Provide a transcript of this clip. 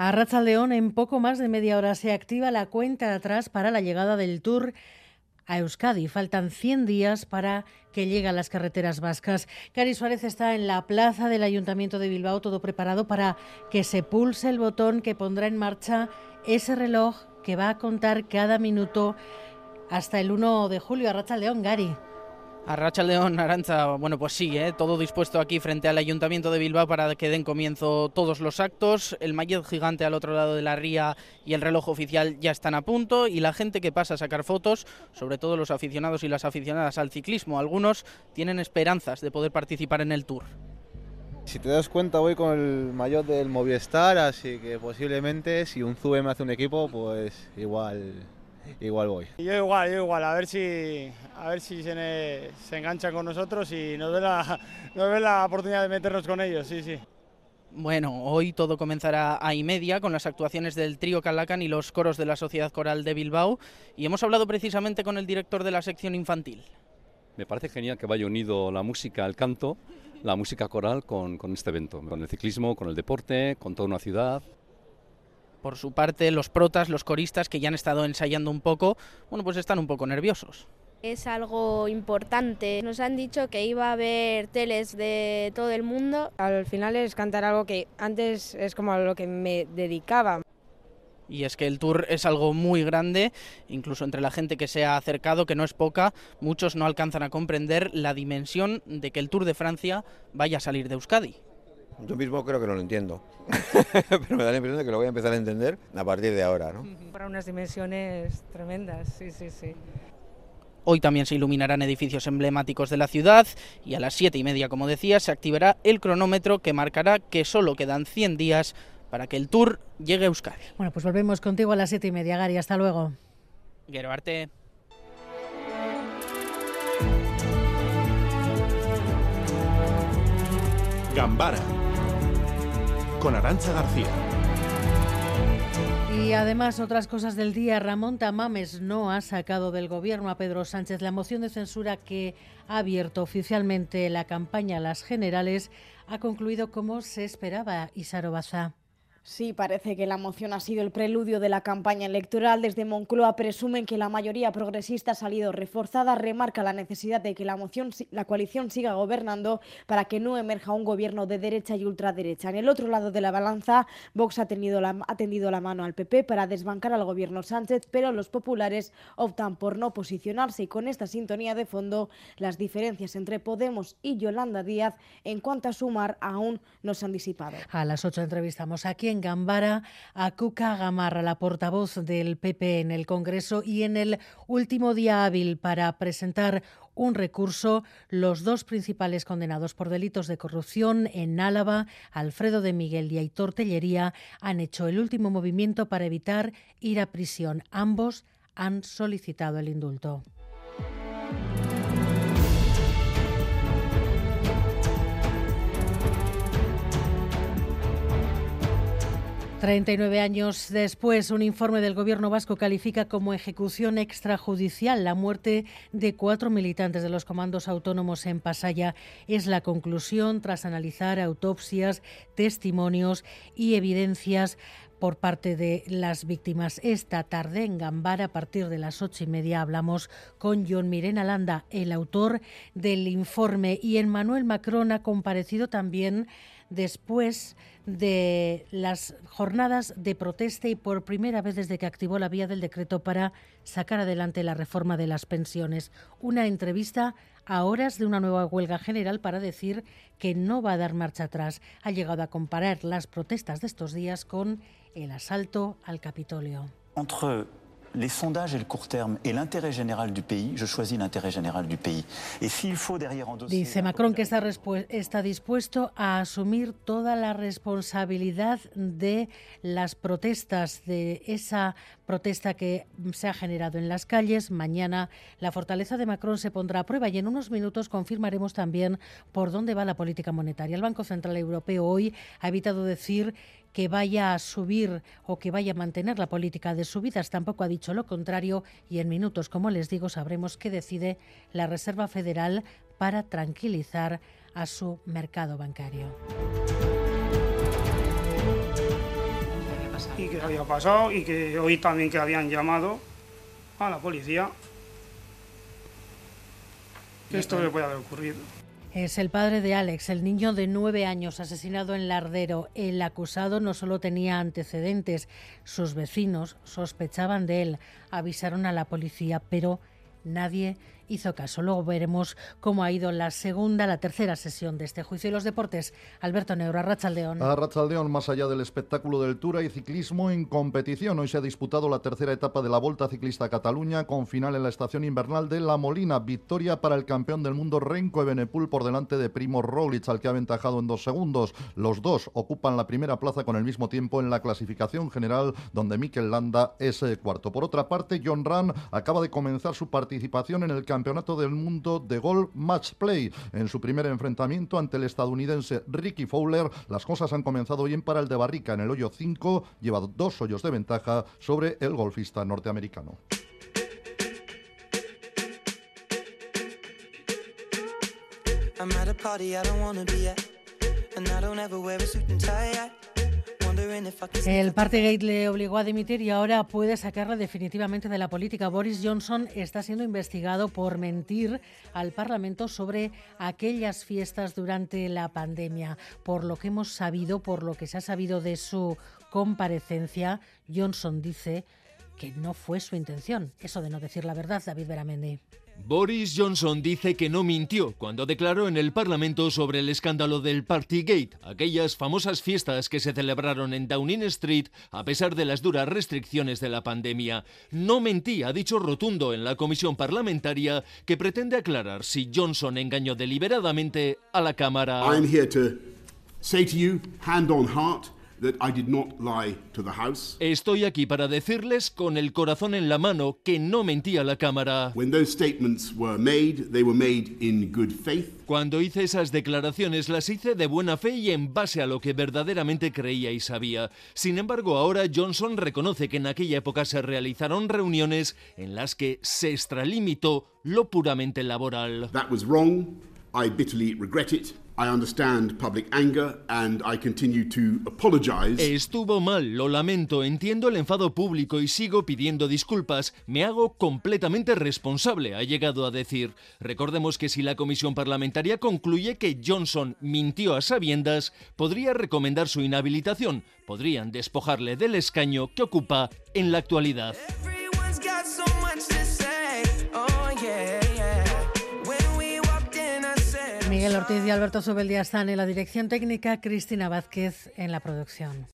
A Racha León, en poco más de media hora se activa la cuenta atrás para la llegada del Tour a Euskadi. Faltan 100 días para que llegue a las carreteras vascas. Cari Suárez está en la plaza del Ayuntamiento de Bilbao, todo preparado para que se pulse el botón que pondrá en marcha ese reloj que va a contar cada minuto hasta el 1 de julio. A Racha León, Gary. Arracha León, Aranza, bueno, pues sí, ¿eh? todo dispuesto aquí frente al Ayuntamiento de Bilbao para que den comienzo todos los actos. El maillot gigante al otro lado de la ría y el reloj oficial ya están a punto y la gente que pasa a sacar fotos, sobre todo los aficionados y las aficionadas al ciclismo, algunos tienen esperanzas de poder participar en el Tour. Si te das cuenta voy con el maillot del Movistar, así que posiblemente si un ZUE me hace un equipo, pues igual igual voy. Yo igual, yo igual, a ver si, a ver si se, se enganchan con nosotros y nos ve, la, nos ve la oportunidad de meternos con ellos, sí, sí. Bueno, hoy todo comenzará a y media con las actuaciones del trío Calacan y los coros de la Sociedad Coral de Bilbao y hemos hablado precisamente con el director de la sección infantil. Me parece genial que vaya unido la música, el canto, la música coral con, con este evento, con el ciclismo, con el deporte, con toda una ciudad. Por su parte, los protas, los coristas que ya han estado ensayando un poco, bueno, pues están un poco nerviosos. Es algo importante. Nos han dicho que iba a haber teles de todo el mundo. Al final es cantar algo que antes es como a lo que me dedicaba. Y es que el tour es algo muy grande, incluso entre la gente que se ha acercado, que no es poca, muchos no alcanzan a comprender la dimensión de que el Tour de Francia vaya a salir de Euskadi. Yo mismo creo que no lo entiendo, pero me da la impresión de que lo voy a empezar a entender a partir de ahora. ¿no? Para unas dimensiones tremendas, sí, sí, sí. Hoy también se iluminarán edificios emblemáticos de la ciudad y a las siete y media, como decía, se activará el cronómetro que marcará que solo quedan 100 días para que el tour llegue a Euskadi. Bueno, pues volvemos contigo a las siete y media, Gary. Hasta luego. Quiero arte. Gambara con Arancha García. Y además, otras cosas del día, Ramón Tamames no ha sacado del gobierno a Pedro Sánchez la moción de censura que ha abierto oficialmente la campaña a las generales, ha concluido como se esperaba, Isaro Bazá. Sí, parece que la moción ha sido el preludio de la campaña electoral. Desde Moncloa presumen que la mayoría progresista ha salido reforzada. Remarca la necesidad de que la, moción, la coalición siga gobernando para que no emerja un gobierno de derecha y ultraderecha. En el otro lado de la balanza, Vox ha, tenido la, ha tendido la mano al PP para desbancar al gobierno Sánchez, pero los populares optan por no posicionarse y con esta sintonía de fondo, las diferencias entre Podemos y Yolanda Díaz en cuanto a sumar aún no se han disipado. A las ocho entrevistamos aquí en Gambara a Cuca Gamarra, la portavoz del PP en el Congreso, y en el último día hábil para presentar un recurso, los dos principales condenados por delitos de corrupción en Álava, Alfredo de Miguel y Aitor Tellería, han hecho el último movimiento para evitar ir a prisión. Ambos han solicitado el indulto. 39 años después, un informe del Gobierno vasco califica como ejecución extrajudicial la muerte de cuatro militantes de los comandos autónomos en Pasaya. Es la conclusión tras analizar autopsias, testimonios y evidencias por parte de las víctimas. Esta tarde en Gambara, a partir de las ocho y media, hablamos con John Mirena Landa, el autor del informe, y Emmanuel Macron ha comparecido también después de las jornadas de protesta y por primera vez desde que activó la vía del decreto para sacar adelante la reforma de las pensiones. Una entrevista a horas de una nueva huelga general para decir que no va a dar marcha atrás. Ha llegado a comparar las protestas de estos días con el asalto al Capitolio. Les sondages et le court terme et l'intérêt général du pays, je choisis l'intérêt général du pays. Et s'il faut derrière endosser... Dice Macron que está, está dispuesto a asumir toda la responsabilidad de las protestas, de esa protesta que se ha generado en las calles. Mañana la fortaleza de Macron se pondrá a prueba y en unos minutos confirmaremos también por dónde va la política monetaria. El Banco Central Europeo hoy ha evitado decir que vaya a subir o que vaya a mantener la política de subidas. Tampoco ha dicho lo contrario y en minutos, como les digo, sabremos qué decide la Reserva Federal para tranquilizar a su mercado bancario. Y que había pasado y que hoy también que habían llamado a la policía. Esto le puede haber ocurrido. Es el padre de Alex, el niño de nueve años asesinado en Lardero. El acusado no solo tenía antecedentes, sus vecinos sospechaban de él, avisaron a la policía, pero nadie hizo caso. Luego veremos cómo ha ido la segunda, la tercera sesión de este juicio. Y los deportes, Alberto Neuro, Arrachaldeón. Arrachaldeón, más allá del espectáculo del Tura y ciclismo en competición. Hoy se ha disputado la tercera etapa de la Volta Ciclista a Cataluña con final en la estación invernal de La Molina. Victoria para el campeón del mundo Renko Ebenepul por delante de Primo Roglic, al que ha aventajado en dos segundos. Los dos ocupan la primera plaza con el mismo tiempo en la clasificación general, donde Mikel Landa es cuarto. Por otra parte, John Ran acaba de comenzar su participación en el campeonato Campeonato del Mundo de Golf Match Play. En su primer enfrentamiento ante el estadounidense Ricky Fowler, las cosas han comenzado bien para el de Barrica. En el hoyo 5 lleva dos hoyos de ventaja sobre el golfista norteamericano. El Partygate le obligó a dimitir y ahora puede sacarla definitivamente de la política. Boris Johnson está siendo investigado por mentir al Parlamento sobre aquellas fiestas durante la pandemia. Por lo que hemos sabido, por lo que se ha sabido de su comparecencia, Johnson dice que no fue su intención. Eso de no decir la verdad, David Beramendi. Boris Johnson dice que no mintió cuando declaró en el Parlamento sobre el escándalo del Partygate, aquellas famosas fiestas que se celebraron en Downing Street a pesar de las duras restricciones de la pandemia. No mentí, ha dicho rotundo en la comisión parlamentaria que pretende aclarar si Johnson engañó deliberadamente a la Cámara. I'm here to say to you, hand on heart, Estoy aquí para decirles con el corazón en la mano que no mentí a la cámara. Cuando hice esas declaraciones las hice de buena fe y en base a lo que verdaderamente creía y sabía. Sin embargo, ahora Johnson reconoce que en aquella época se realizaron reuniones en las que se extralimitó lo puramente laboral. That was wrong. Estuvo mal, lo lamento, entiendo el enfado público y sigo pidiendo disculpas. Me hago completamente responsable, ha llegado a decir. Recordemos que si la comisión parlamentaria concluye que Johnson mintió a sabiendas, podría recomendar su inhabilitación. Podrían despojarle del escaño que ocupa en la actualidad. Ortiz Alberto Sobeldía están en la dirección técnica, Cristina Vázquez en la producción.